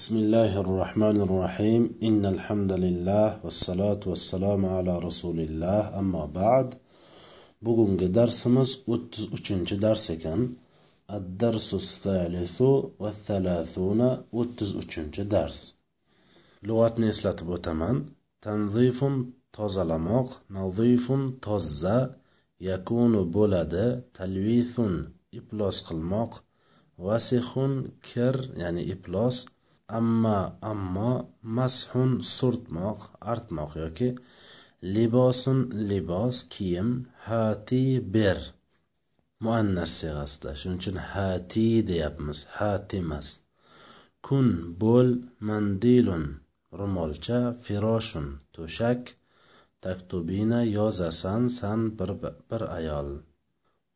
بسم الله الرحمن الرحيم. إن الحمد لله والصلاة والسلام على رسول الله. أما بعد بقوم درسمز 33 درس كان الدرس الثالث والثلاثون 33 درس. لغة نسلة بوتمان تنظيف تزلمق نظيف تزة يكون بلد تلويث إبلاس قلمق وسخ كر يعني إبلاس amma ammo mashun surtmoq artmoq yoki libosun libos kiyim hati ber. Muannas sig'asida shuning uchun hati deyapmiz. Hati emas kun bo'l mandilun. Ro'molcha firoshun to'shak taktubina yozasan san bir, bir ayol.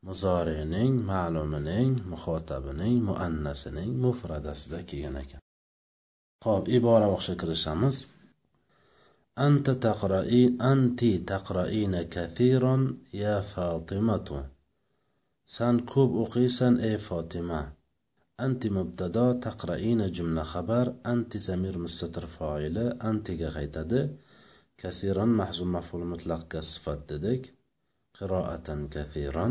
Muzorining ma'lumining muhotabining muannasining mufradasida kelgan ekan. Ho'p ibora o'qishga kirishamiz. أنت تقرأين أنت تقرأين كثيرا يا فاطمة سان كوب أقيسا أي فاطمة أنت مبتدا تقرأين جملة خبر أنت زمير مستتر فاعل أنت غيتد كثيرا محزوم مفعول مطلق كصفت ددك قراءة كثيرا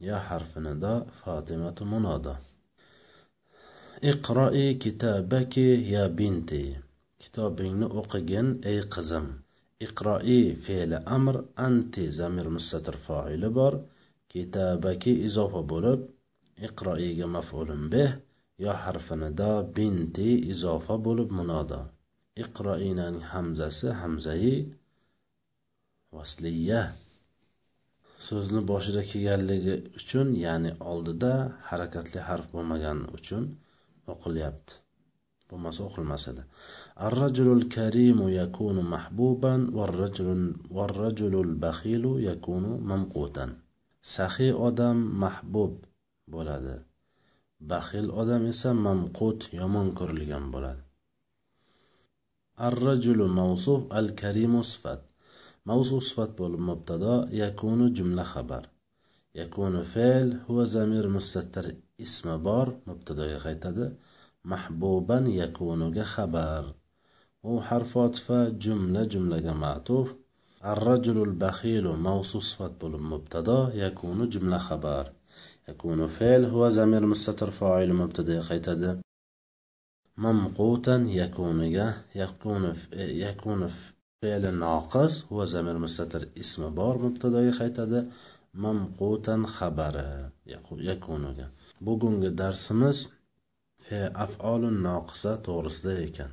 يا حرف نداء فاطمة منادى iqroi kitobaki ya binti. Kitobingni o'qigin ey qizim. Iqroi fe'li amr anti zamir mustatir foili bor. Kitabaki izofa bo'lib iqroiga maf'ulun beh yo harfinida binti izofa bo'lib munoda iqroining hamzasi hamzai vasliya. So'zni boshida kelganligi uchun ya'ni oldida harakatli harf bo'lmagani uchun o'qilyapti. Bo'lmasa o'qilmas edi. Arrajulul karimu yakunu mahbuban varrajulul baxilu yakunu mamqutan. Saxiy odam mahbub bo'ladi. Baxil odam esa mamqut yomon ko'rilgan bo'ladi. Arrajulu mavsuf al karimu sifat. Mavsuf sifat bo'lib mubtado yakunu jumla xabar. يكون فعل هو زمير مستتر. اسم بار مبتدا يخيتد محبوبا يكون خبر هو حرف عطف جملة جملة معطوف. الرجل البخيل موصوص فطل مبتدا يكون جملة خبر. يكون فعل هو زمير مستتر فاعل مبتدا يخيتد ممقوتا يكون يكون يكون فعل ناقص هو زمير مستتر. اسم بار مبتدا يخيتد ممقوتا خبر يكون bugungi darsimiz fe af'olun noqisa to'g'risida ekan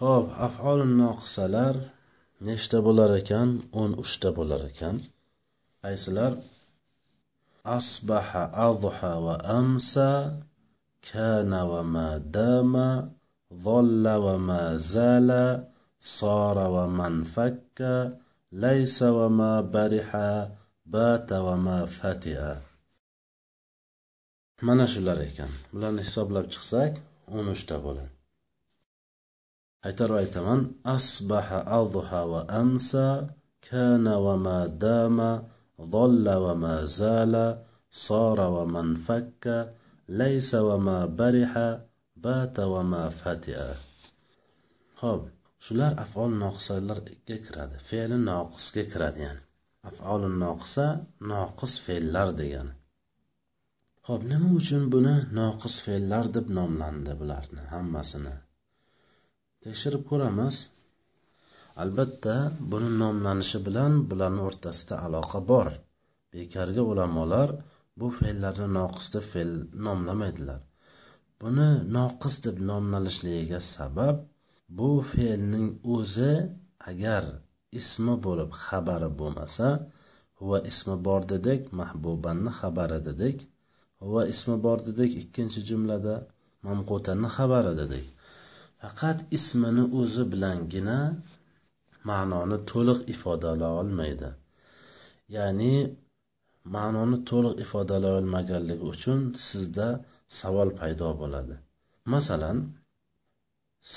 ho'p af'olun noqisalar nechta bo'lar ekan o'n uchta bo'lar ekan qaysilar asbaha adha va amsa kana va madama ظل وما زال صار ومن فك ليس وما برح بات وما فتئ mana shular ekan bularni hisoblab chiqsak o'n uchta bo'ladi qaytarib aytaman asbaha adha va amsa kana va ma dama ظل وما زال صار ومن فك ليس وما برح بات وما فتئ ho'p shular af'ol noqisalarga kiradi fe'li noqisga kiradi ya'ni Af'oli noqisa noqis fe'llar degani Xo'p, nima uchun buni noqis fe'llar deb nomlandi bularni hammasini? Tekshirib ko'ramiz. Albatta, buni nomlanishi bilan bularning o'rtasida aloqa bor. Bekarga ulamolar bu fe'llarni noqis deb fe'l nomlamaydilar. Buni noqis deb nomlanishligiga sabab bu fe'lning o'zi agar ismi bo'lib xabari bo'lmasa, va ismi bor dedik, mahbubanni xabari dedik. va ismi bor dedik ikkinchi jumlada mamqutanni xabari dedik faqat ismini o'zi bilangina ma'noni to'liq ifodalay olmaydi ya'ni ma'noni to'liq ifodalay olmaganligi uchun sizda savol paydo bo'ladi masalan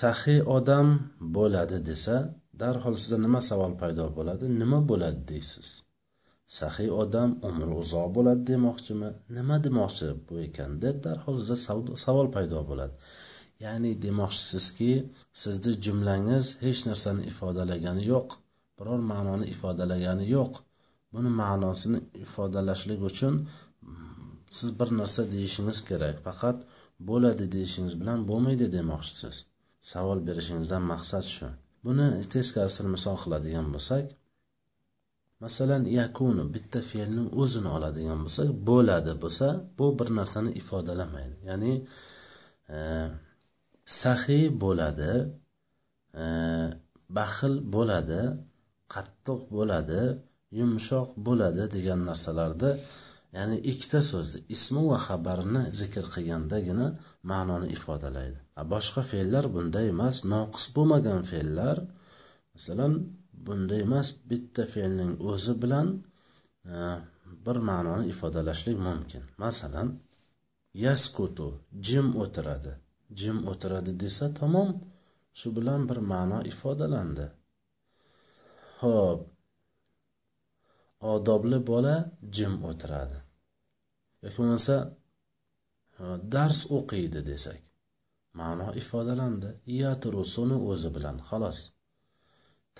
saxiy odam bo'ladi desa darhol sizda nima savol paydo bo'ladi? Nima bo'ladi deysiz? Saxiy odam umri uzoq bo'ladi demoqchimi? Nima demoqchi bu ekan? Deb darhol sizda savol paydo bo'ladi. Ya'ni demoqchisizki sizni jumlangiz hech narsani ifodalagani yo'q biror ma'noni ifodalagani yo'q. Buni ma'nosini ifodalashlik uchun mm, siz bir narsa deyishingiz kerak. Faqat bo'ladi deyishingiz bilan bo'lmaydi demoqchisiz. Savol berishingizdan maqsad shu. Buni teskarisini misol qiladigan bo'lsak masalan yakunu bitta fe'lni o'zini oladigan bo'lsak bo'ladi bo'lsa bu bir narsani ifodalamaydi. Ya'ni e, saxiy bo'ladi e, baxil bo'ladi qattiq bo'ladi yumshoq bo'ladi degan narsalarda ya'ni ikkita so'zni ismi va xabarini zikr qilgandagina ma'noni ifodalaydi. Boshqa fe'llar bunday emas noqis bo'lmagan fe'llar. Masalan bunday emas bitta fe'lning o'zi bilan e, bir ma'noni ifodalashlik mumkin. Masalan yaskutu jim o'tiradi. Jim o'tiradi desa tamom shu bilan bir ma'no ifodalandi. Ho'p odobli bola jim o'tiradi. Yoki bo'lmasa dars o'qiydi desak ma'no ifodalandi yatrusuni o'zi bilan xolos.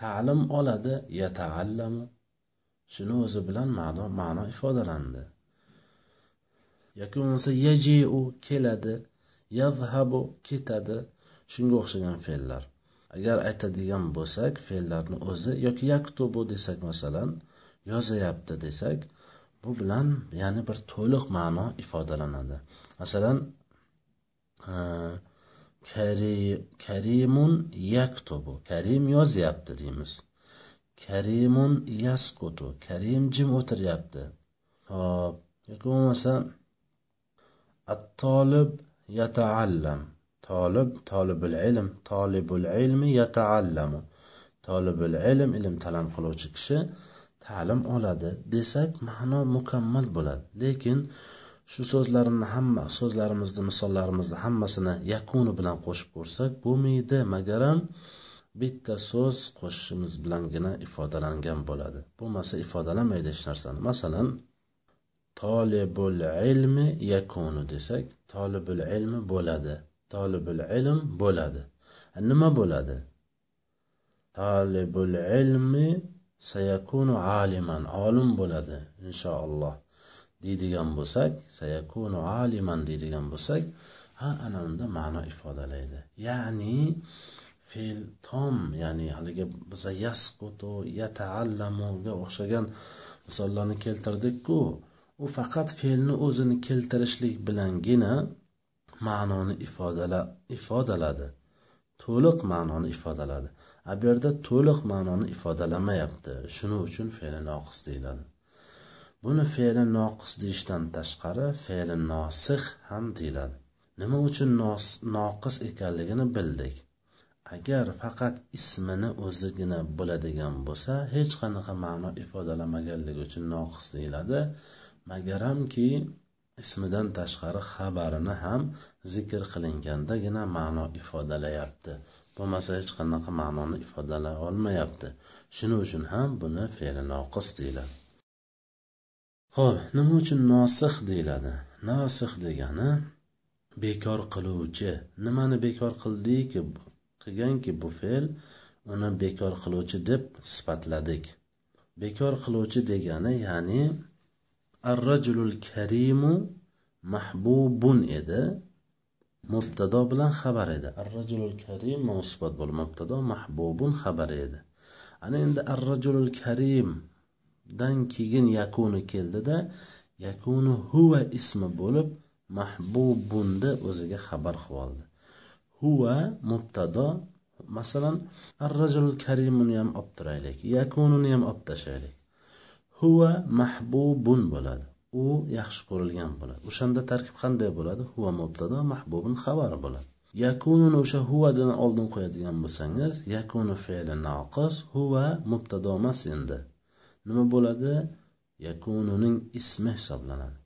Ta'lim oladi yataallamu shuni o'zi bilan ma'no ma'no ifodalandi. Yoki bo'lmasa yajiu keladi yazhabu ketadi shunga o'xshagan fe'llar. Agar aytadigan bo'lsak fe'llarni o'zi yoki yaktubu desak masalan yozayapti desak bu bilan ya'ni bir to'liq ma'no ifodalanadi. Masalan e, karimun yaktubu karim yozyapti deymiz. Karimun yaskutu karim jim o'tiryapti. Hop yoki bo'lmasa at-tolib yataallam tolib tolibul ilm tolibul ilmi yataallamu. Tolibul ilm ilm talab qiluvchi kishi ta'lim oladi desak ma'no mukammal bo'ladi. Lekin shu so'zlarni hamma so'zlarimizni misollarimizni hammasini yakuni bilan qo'shib ko'rsak bo'lmaydi magaram. Bitta so'z qo'shishimiz bilangina ifodalangan bo'ladi. Bo'lmasa ifodalamaydi hech narsani. Masalan tolibul ilmi yakunu desak tolibul ilmi bo'ladi tolibul ilm bo'ladi. E, nima bo'ladi? Tolibul ilmi sayakunu aliman olim bo'ladi inshaalloh. Deydigan bo'lsak sayakunu aliman deydigan bo'lsak ha ana unda ma'no ifodalaydi. Ya'ni fe'l tom ya'ni haligi biza yasqutu yataallamuga o'xshagan misollarni keltirdikku u faqat fe'lni o'zini keltirishlik bilangina ma'noni ifodala ifodaladi. To'liq ma'noni ifodaladi. A bu yerda to'liq ma'noni ifodalamayapti shuning uchun fe'li noqis deyiladi. Buni fe'li noqis deyishdan tashqari fe'li nosih ham deyiladi. Nima uchun noqis ekanligini bildik. Agar faqat ismini o'zigina bo'ladigan bo'lsa hech qanaqa ma'no ifodalamaganligi uchun noqis deyiladi. Magaramki ismidan tashqari xabarini ham zikr qilingandagina ma'no ifodalayapti. Bo'lmasa hech qanaqa ma'noni ifodalay olmayapti. Shuning uchun ham buni fe'li noqis deyiladi. Ho'p nima uchun nosih deyiladi? Nosih degani bekor qiluvchi. Nimani bekor qildiki qilganki bu fe'l uni bekor qiluvchi deb sifatladik. Bekor qiluvchi degani ya'ni ar-rajulul karimu mahbubun edi. Mubtado bilan xabar edi. Ar-rajulul karim musbat bo'lib mubtado mahbubun xabar edi. Ana endi ar-rajulul karim dan keyin yakuni keldida yakuni huva ismi bo'lib mahbubunni o'ziga xabar qilib oldi. Huva mubtado masalan ar rajulul karimuni ham olib turaylik yakunini ham olib tashlaylik huva mahbubun bo'ladi. U yaxshi ko'rilgan bo'ladi. O'shanda tarkib qanday bo'ladi? Huva mubtado mahbubun xabar bo'ladi. Yakununi o'sha huvadan oldin qo'yadigan bo'lsangiz yakunu fe'li noqis huva mubtado emas endi. Nima bo'ladi? Yakununing ismi hisoblanadi.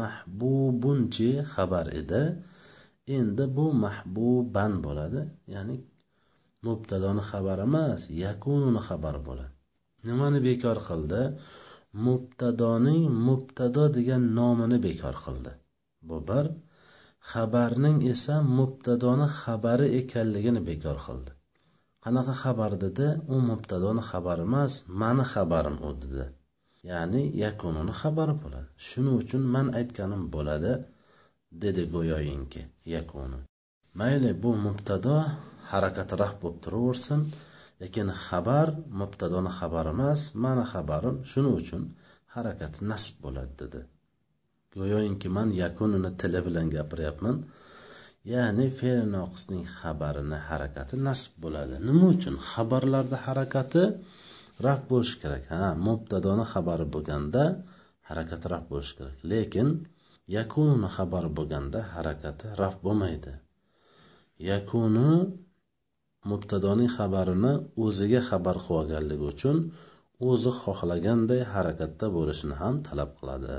Mahbubunchi xabar edi. Endi bu mahbuban bo'ladi. Ya'ni mubtadoni xabari emas yakununi xabari bo'ladi. Nimani bekor qildi? Mubtadoning mubtado degan nomini bekor qildi. Bu bir. Xabarning esa mubtadoni xabari ekanligini bekor qildi. Qanaqa xabar dedi? U mubtadoni xabari emas mani xabarim u dedi. Ya'ni yakunini xabari bo'ladi. Shuning uchun man aytganim bo'ladi dedi go'yoyinki yakuni. Mayli bu mubtado harakati raf bo'lib turaversin. Lekin xabar mubtadoni xabari emas mani xabarim shuning uchun harakati nasb bo'ladi dedi. Go'yoki man yakunini tili bilan gapiryapman. Ya'ni fe'l noqisning xabarini harakati nasb bo'ladi. Nima uchun? Xabarlarda harakati raf bo'lishi kerak. Ha mubtadoni xabari bo'lganda harakati raf bo'lishi kerak. Lekin yakunni xabari bo'lganda harakati raf bo'lmaydi. Yakuni mubtadoning xabarini o'ziga xabar qilib olganligi uchun o'zi xohlaganday harakatda bo'lishini ham talab qiladi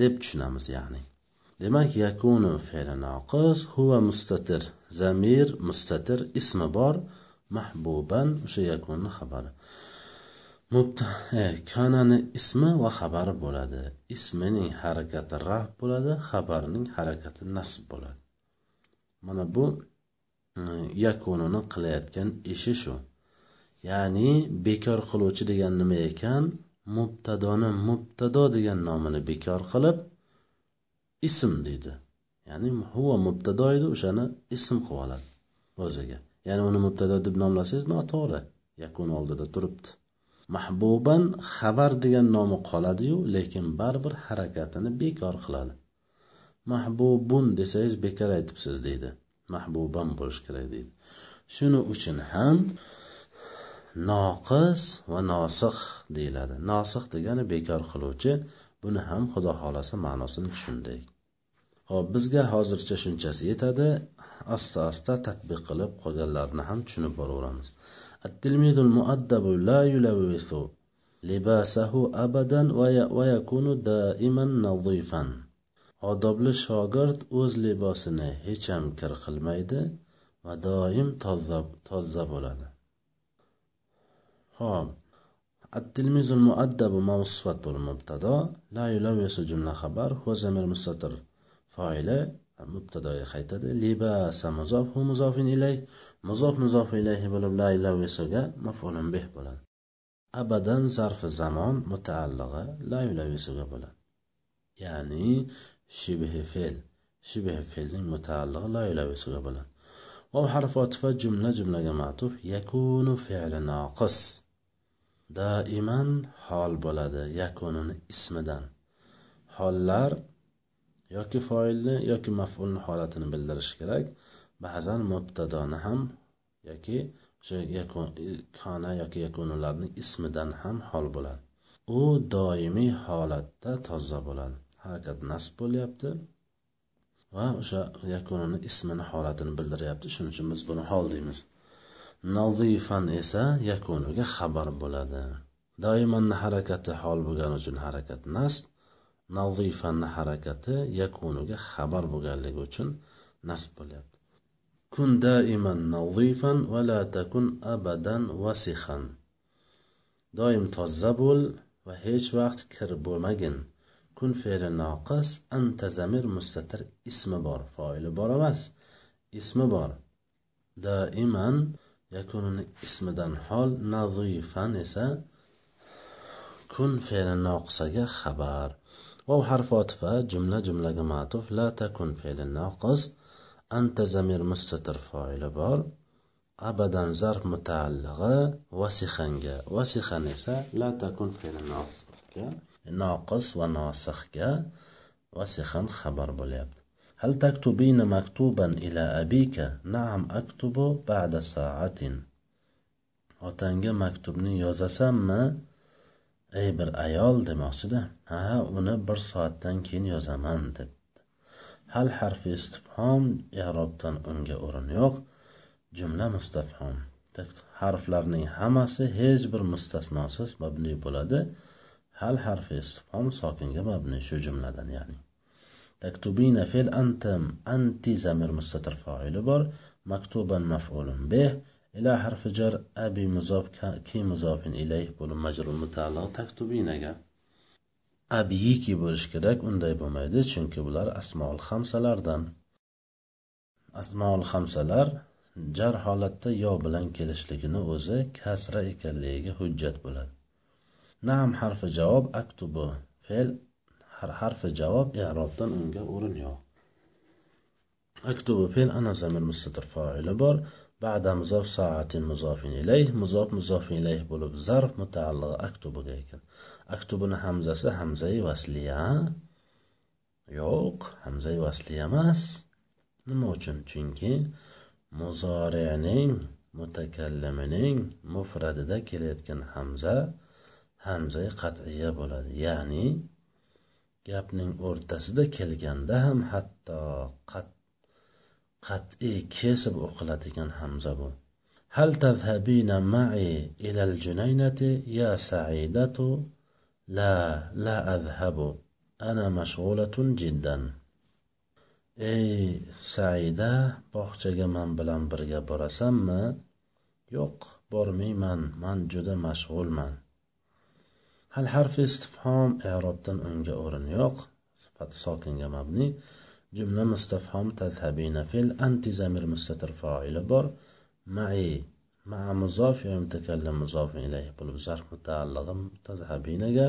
deb tushunamiz ya'ni. Demak yakunu fe'li noqis huva mustatir zamir mustatir ismi bor mahbuban o'sha yakunni xabari. E, kanani ismi va xabari bo'ladi. Ismining harakati raf bo'ladi xabarning harakati nasb bo'ladi. Mana bu yakunini qilayotgan ishi shu. Ya'ni bekor qiluvchi degan nima ekan? Mubtadoni mubtado degan nomini bekor qilib ism deydi. Ya'ni huva mubtado edi o'shani ism qilib oladi o'ziga. Ya'ni uni mubtado deb nomlasangiz noto'g'ri yakun oldida turibdi. Mahbuban xabar degan nomi qoladiyu lekin baribir harakatini bekor qiladi. Mahbubun desangiz bekor aytibsiz deydi. mahbuban bo'lishi kerak deydi shuning uchun ham noqis va nosih deyiladi nosih degani bekor qiluvchi buni ham xudo xohlasa ma'nosini tushundik ho'p bizga hozircha shunchasi yetadi asta asta tadbiq qilib qolganlarini ham tushunib boraveramiz التلميذ المؤدب لا يلوث لباسه أبدا ويكون دائما نظيفا odobli shogird o'z libosini hech ham kir qilmaydi va doim toza toza bo'ladi ho'p التلميذ المؤدب ما صفة المبتدا لا يلوث جملة خبر هو زمير مستتر فاعله mubtadoga qaytadi libasa muzof hu muzofin ilay muzof muzof ilayhi bo'lib la ilavisuga mafulun bih bo'ladi abadan zarfi zamon mutaallig'i la ilavisuga bo'ladi ya'ni shibhi fe'l. Shibhi fe'lning mutaallig'i loyila ilavisuga bo'ladi. Va harfi otifa jumla jumlaga matuf yakunu fe'li noqis doiman hol bo'ladi yakunini ismidan. Hollar yoki foilni yoki mafulni holatini bildirishi kerak. Ba'zan mubtadoni ham yoki o'sha kona yoki yakunlarning ismidan ham hol bo'ladi. U doimiy holatda toza bo'ladi. Harakat nasb bo'lyapti. Va o'sha yakunini ismini holatini bildiryapti. Shuning uchun biz buni hol deymiz. Nazifan esa yakuniga xabar bo'ladi. Doimanni harakati hol bo'lgani uchun harakat nasb nazifanni harakati yakuniga xabar bo'lganligi uchun nasb bo'lyapti. Kun daiman nazifan va la takun abadan vasixan doim toza bo'l va hech vaqt kir bo'lmagin. kun fe'li noqis anta zamir mustatir ismi bor foili bor emas. Ismi bor. Doiman yakunini ismidan hol nazifan esa kun fe'li noqisaga xabar. Va harfi otifa jumla jumlaga matuf la takun fe'li noqis anta zamir mustatir foili bor. Abadan zarf mutaallig'i vasixanga vasihan esa la takun fe'li noqisga ناقص ناقص وناسخ وسخن خبر بوليبت هل تكتبين مكتوبا إلى أبيك نعم أكتب بعد ساعة otangga maktubni yozasanmi ey bir ayol demoqchida ha uni bir soatdan keyin yozaman debdi hal harfi istifhom i'robdan unga o'rin yo'q jumla mustafhom harflarning hammasi hech bir mustasnosiz mabniy bo'ladi hal harfi istifhom sokinga mabni shu jumladan ya'ni. Taktubina fe'l antum anti zamir mustatir foili bor. Maktuban maf'ulun bih. Ila harfi jar abi muzof ki muzofin ilayh bo'lib majrur mutaalliq taktubinaga. Abiyiki bo'lishi kerak unday bo'lmaydi chunki bular asmoul hamsalardan asmoul hamsalar jar holatda yo bilan kelishligini o'zi kasra ekanligiga hujjat bo'ladi. Naam harfi javob aktubu. Fe'l harfi javob i'robdan unga o'rin yo'q. Aktubu fe'l ana zamir mustatir fa'ili bor. Ba'da muzof sa'atin muzofin ilayh, muzof muzofin ilayh bo'lib zarf mutaalliq aktubuga ekan. Aktubuni hamzasi hamzai vasliya. Yo'q, hamzai vasliya emas. Nima uchun? Chunki muzorining mutakallimining mufradida kelayotgan hamza hamzai qat'iya bo'ladi ya'ni gapning o'rtasida kelganda ham hatto qat qat'iy kesib o'qiladigan hamza bu هل تذهبين معي إلى الجنينة يا سعيدة لا لا أذهب أنا مشغولة جدا ey saida bog'chaga man bilan birga borasanmi yo'q bormayman man juda mashg'ulman Hal harfi istifhom i'robdan unga o'rin yo'q sifat sokinga mabni jumla mustafhom tazhabina fil anti zamir mustatir foili bor mai مع مضاف يا متكلم مضاف إليه بل ظرف متعلق تذهبينجا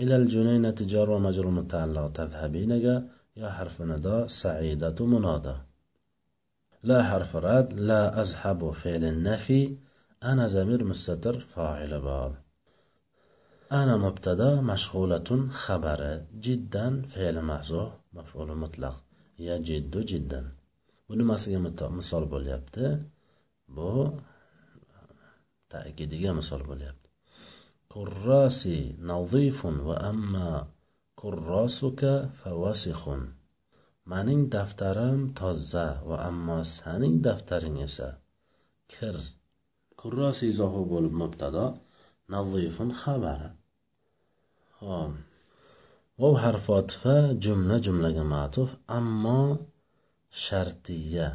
إلى الجنينة جار ومجرور متعلق تذهبينجا يا حرف نداء سعيدة منادى لا حرف رد. لا أذهب فعل النفي أنا زمير مستتر فاعل ana mubtada mashg'ulatun xabari jiddan fe'li mahzu maf'uli mutlaq yajiddu jiddan. Bu nimasiga misol bo'lyapti? Bu takidiga misol bo'lyapti. Kurrasi nazifun va amma kurrosuka favasixun maning daftarim toza va ammo saning daftaring esa kir. Kurrosi izofi bo'lib mubtado nazifun xabari. hom vov harfi otifa jumla jumlaga matuf ammo shartiya.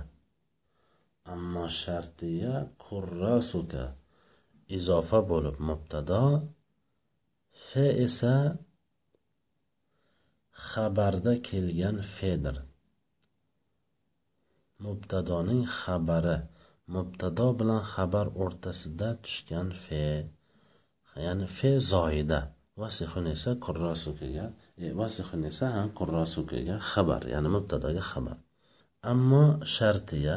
Ammo shartiya kurrasuka izofa bo'lib mubtado. Fe esa xabarda kelgan fedir. Mubtadoning xabari. Mubtado bilan xabar o'rtasida tushgan fe. Ya'ni fe zoida vasihun esa qurrosukiga e, vasihun esa ham qurrosukiga xabar ya'ni mubtadoga xabar. Ammo shartiya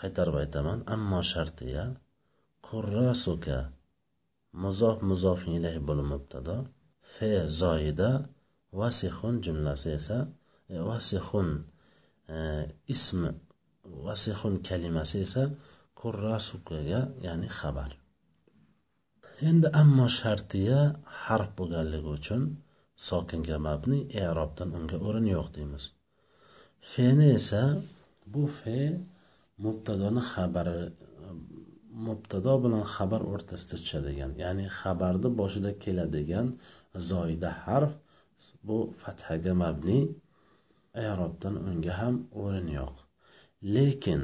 qaytarib aytaman ammo shartiya qurrosuka muzof muzof ilayhi bo'lib mubtado fe zoida vasihun jumlasi esa e, vasihun e, ismi vasihun kalimasi esa kurrasukaga ya'ni xabar. Endi ammo shartiya harf bo'lganligi uchun sokinga mabni erobdan unga o'rin yo'q deymiz. Feni esa bu fe mubtadoni xabari mubtado bilan xabar o'rtasida tushadigan ya'ni xabarni boshida keladigan zoida harf bu fathaga mabni erobdan unga ham o'rin yo'q. Lekin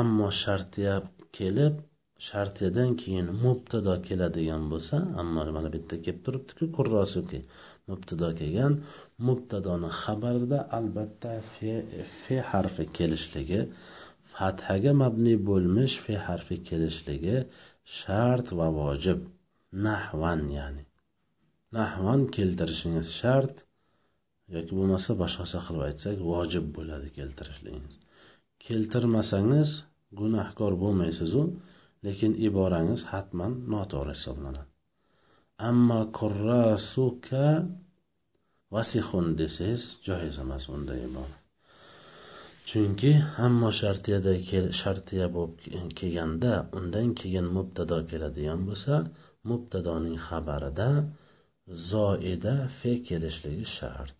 ammo shartiya kelib shartiyadan keyin mubtado keladigan bo'lsa ammo mana bu yerda kelib turibdiku kurrosuki mubtado kelgan mubtadoni xabarida albatta fe, fe harfi kelishligi fathaga mabni bo'lmish fe harfi kelishligi shart va vojib. Nahvan ya'ni. Nahvan keltirishingiz shart yoki bo'lmasa boshqacha qilib aytsak vojib bo'ladi keltirishligingiz. Keltirmasangiz gunohkor bo'lmaysizu. Lekin iborangiz hatman noto'g'ri hisoblanadi. Ammo kurrasuka vasihun desangiz joiz emas unday ibora chunki hamma shartiyada shartiya bo'lib kelganda undan keyin mubtado keladigan bo'lsa mubtadoning xabarida zoida fe kelishligi shart.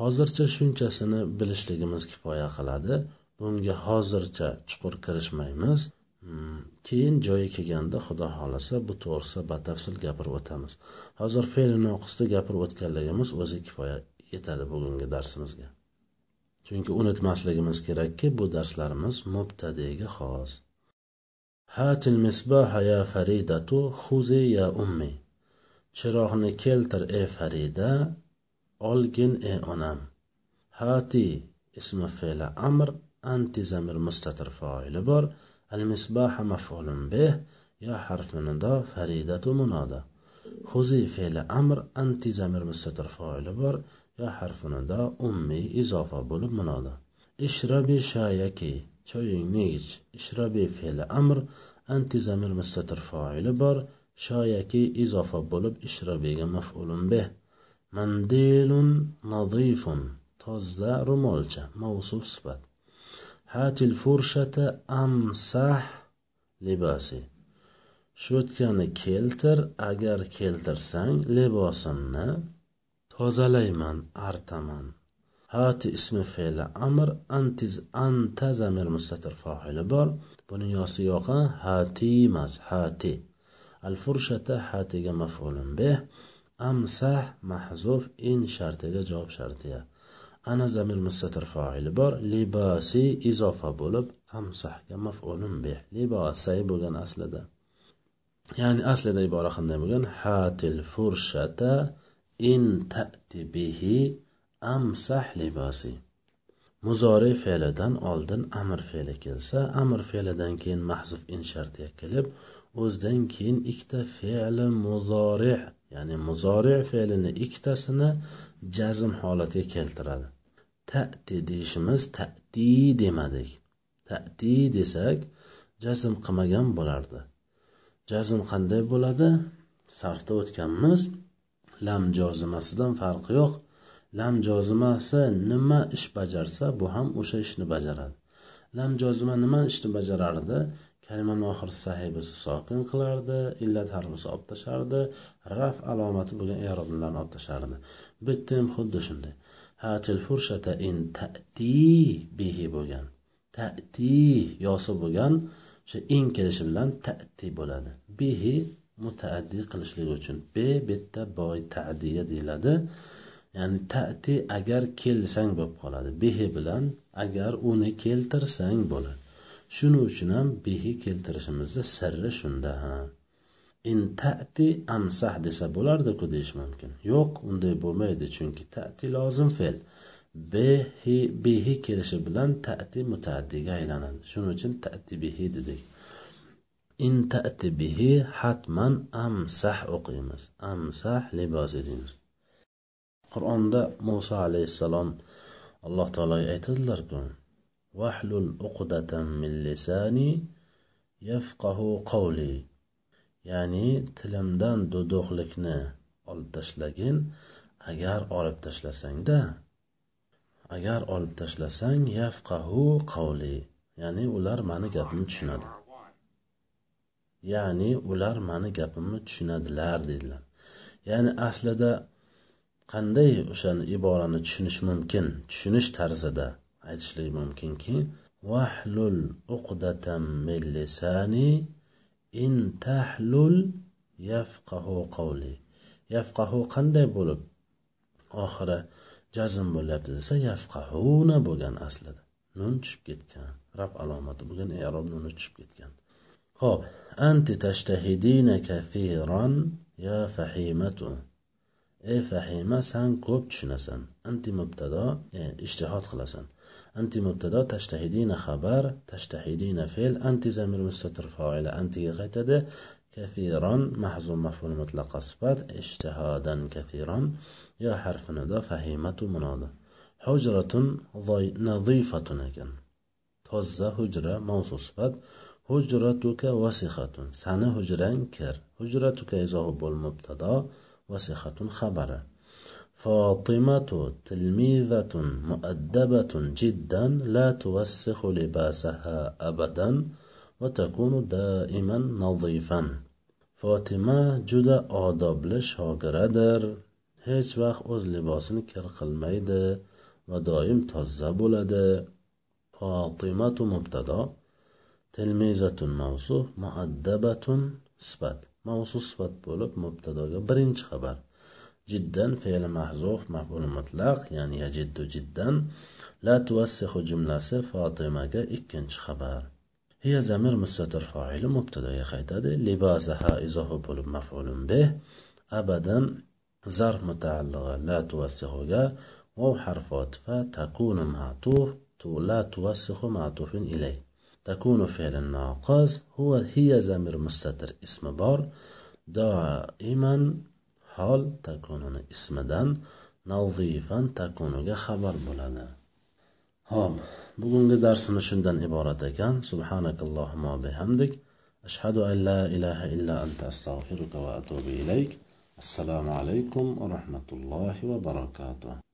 Hozircha shunchasini bilishligimiz kifoya qiladi. Bunga hozircha chuqur kirishmaymiz. Hmm. keyin joyi kelganda xudo xohlasa bu to'g'risida batafsil gapirib o'tamiz. Hozir fe'l noqisda gapirib o'tganligimiz o'zi kifoya yetadi bugungi darsimizga. Chunki unutmasligimiz kerakki bu darslarimiz mubtadiyga xos. Hatil misbaha ya faridatu huzi ya ummi. Chiroqni keltir ey farida olgin ey onam. Hati ismi fe'li amr anti zamir mustatir foili bor. Al misbaha maf'ulun bih yo harfi nido faridatu munoda xuzi fe'li amr anti zamir mustatir foili bor yo harfi nido ummiy izofa bo'lib munoda ishrabi shayaki choyingni ich ishrabi fe'li amr anti zamir mustatir foili bor shoyaki izofa bo'lib ishrabiga maf'ulun bih. Mandilun nadifun toza ro'molcha mavsuf sifat. Hatil furshata amsah libasi sho'tkani keltir agar keltirsang libosimni tozalayman artaman. Hati ismi fe'li amr antiz anta zamir mustatir foili bor. Buni yosi yoqa hati emas hati. Al furshata hatiga maf'ulun bih amsah mahzuf in shartiga javob shartiya. Ana zamir mustatir foili bor. Libasi izofa bo'lib amsahga maf'ulun bi libosay bo'lgan aslida. Ya'ni aslida ibora qanday bo'lgan hatil furshata in ta'ti bihi amsah libasi muzori fe'lidan oldin amr fe'li kelsa amr fe'lidan keyin mahzuf in shartiga kelib o'zidan keyin ikkita fe'li muzori ya'ni muzori fe'lini ikkitasini jazm holatiga keltiradi. Ta'ti deyishimiz ta'ti demadik. Ta'ti desak jazm qilmagan bo'lardi. Jazm qanday bo'ladi? Sarfda o'tganmiz. Lam jozimasidan farqi yo'q. Lam jozimasi nima ish bajarsa bu ham o'sha ishni bajaradi. Lam jozima nima ishni bajarardi? Kalimani oxiri sahibasi sokin qilardi illat harfisi olib tashlardi raf alomati bo'lgan eroblarni olib tashlardi bitta ham xuddi shunday. Hatil furshata in ta'ti bihi bo'lgan ta'ti yosi bo'lgan o'sha in kelishi bilan ta'ti bo'ladi. Bihi mutaaddi qilishlik uchun be bitta boy tadiya deyiladi. Ya'ni ta'ti agar kelsang bo'lib qoladi. Bihi bilan agar uni keltirsang bo'ladi. Shuning uchun ham bihi keltirishimizni sirri shunda ha. In ta'ti amsah desa bo'lardiku deyish mumkin. Yo'q unday bo'lmaydi chunki ta'ti lozim fe'l. Bihi bihi kelishi bilan ta'ti mutaaddiga aylanadi. Shuning uchun ta'ti bihi dedik. In ta'ti bihi hatman amsah o'qiymiz. Amsah libos deymiz qur'onda muso alayhissalom alloh taologa aytadilarku vahlul uqdatan min lisani yafqahu qawli. Ya'ni tilimdan duduqlikni olib tashlagin agar olib tashlasangda agar olib tashlasang yafqahu qavli ya'ni ular mani gapimni tushunadi. Ya'ni ular mani gapimni tushunadilar dedilar. Ya'ni aslida qanday o'shani iborani tushunish mumkin tushunish tarzida aytishlik mumkinki vahlul uqdatam min lisani in tahlul yafqahu qavli yafqahu qanday bo'lib? Oxiri jazm bo'lyapti desa yafqahuna bo'lgan aslida. Nun tushib ketgan. Raf alomati bo'lgan erob nuni tushib ketgan. Ho'p anti tashtahidina kafiran ya fahimatu. ey fahima san ko'p tushunasan. Anti mubtado e, ishtihod qilasan. Anti mubtado tashtahidina xabar tashtahidina fe'l anti zamir mustatir foila antiga qaytadi. Kafiron mahzum maful mutlaqa sifat ishtihodan kafiron yo harfi nido fahimatu munoda hujratun nadifatun ekan. Toza hujra mavzu sifat. Hujratuka vasihatun. Sani hujrang kir. Hujratuka izohi bo'l mubtado وصحة خبر. فاطمة تلميذة مؤدبة جدا لا توسخ لباسها أبدا وتكون دائما نظيفا. فاطمة جدا آداب لشاقردر هیچ وقت از لباسن کر الميدة ودائم دائم تازه بولده. فاطمت مبتدا. تلمیزتون موصوف مؤدبة سبت mavzu sifat bo'lib mubtadoga birinchi xabar. Jiddan fe'li mahzuf maful mutlaq ya'ni yajiddu jiddan la tuvassihu jumlasi fotimaga ikkinchi xabar. Hiya zamir mustatir foili mubtadoga qaytadi. Libasaha izofi bo'lib mafulun bih abadan zarf mutaalliga la tuvassihuga vav harfi otifa takunu ma'tuf tu la tuvassihu ma'tufun ilay. تكون فعل ناقص هو هي زمير مستتر اسم بار دائما حال تكون اسمdan nazifan takunuga xabar bo'ladi ho'p bugungi darsimiz shundan iborat ekan subhanakallohumma bihamdik ashhadu an la ilaha illa anta astag'firuka va atubu ilayk assalomu alaykum va rahmatullohi va barakatuh